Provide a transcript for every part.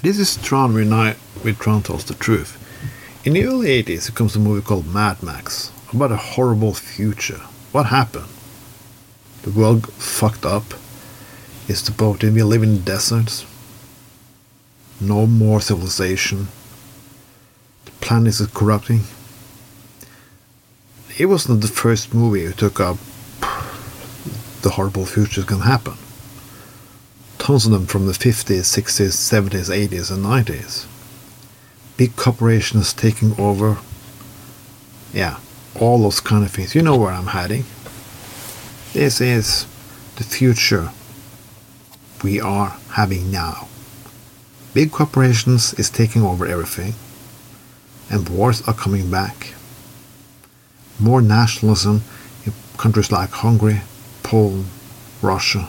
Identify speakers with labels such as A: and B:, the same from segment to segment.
A: This is Tron Reunite with Tron Tells the Truth. In the early 80s, there comes a movie called Mad Max about a horrible future. What happened? The world fucked up. It's supposed to be living in deserts. No more civilization. The planet is corrupting. It wasn't the first movie who took up the horrible future is to happen them from the 50s, 60s, 70s, 80s, and 90s. Big corporations taking over. Yeah, all those kind of things. You know where I'm heading. This is the future we are having now. Big corporations is taking over everything, and wars are coming back. More nationalism in countries like Hungary, Poland, Russia,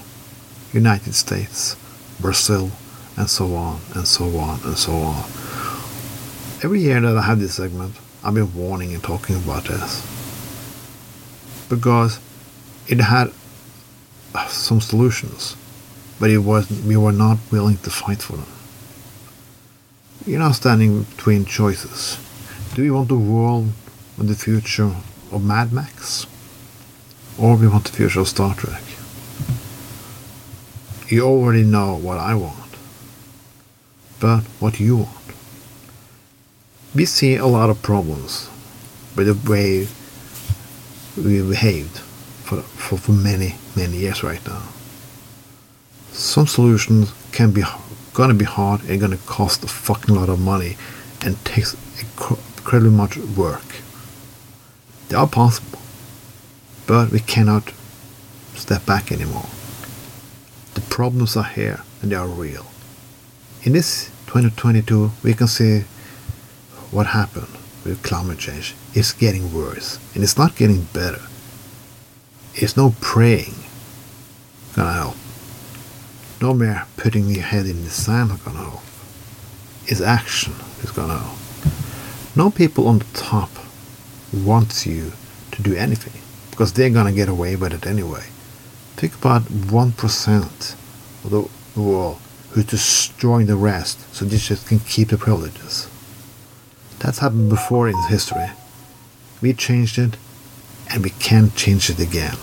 A: United States, Brazil, and so on, and so on, and so on. Every year that I have this segment, I've been warning and talking about this. Because it had some solutions, but it was we were not willing to fight for them. You're now standing between choices. Do we want the world and the future of Mad Max? Or we want the future of Star Trek? You already know what I want. But what you want? We see a lot of problems with the way we behaved for, for, for many, many years right now. Some solutions can be gonna be hard and gonna cost a fucking lot of money and takes incredibly much work. They are possible, but we cannot step back anymore. The problems are here and they are real. In this 2022, we can see what happened with climate change. It's getting worse and it's not getting better. It's no praying gonna help. No more putting your head in the sand gonna help. It's action is gonna help. No people on the top wants you to do anything because they're gonna get away with it anyway. Think about 1% of the world who's destroying the rest so they just can keep the privileges. That's happened before in history. We changed it and we can't change it again.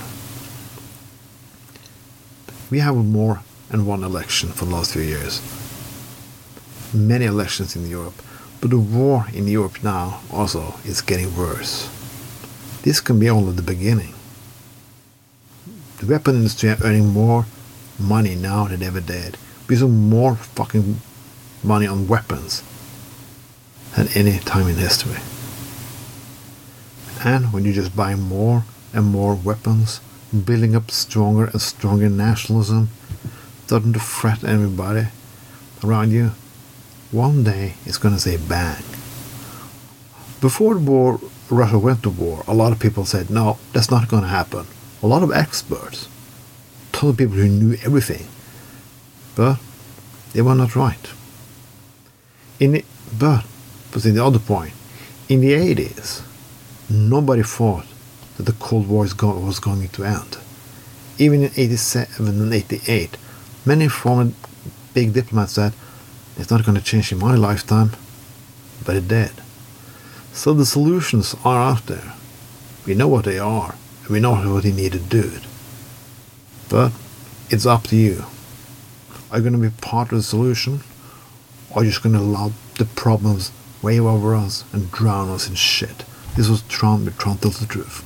A: We have more than one election for the last few years. Many elections in Europe, but the war in Europe now also is getting worse. This can be only the beginning the weapon industry are earning more money now than they ever did. We spend more fucking money on weapons than any time in history. And when you just buy more and more weapons, building up stronger and stronger nationalism, starting to threat everybody around you, one day it's going to say bang. Before the war, Russia went to war, a lot of people said, no, that's not going to happen a lot of experts, told people who knew everything, but they were not right. In the, but, but in the other point, in the 80s, nobody thought that the Cold War was going to end. Even in 87 and 88, many former big diplomats said, it's not going to change in my lifetime, but it did. So the solutions are out there. We know what they are we know what he needed to do it. But it's up to you. Are you going to be part of the solution? Or are you just going to allow the problems wave over us and drown us in shit? This was Tron with Tron Tells the Truth.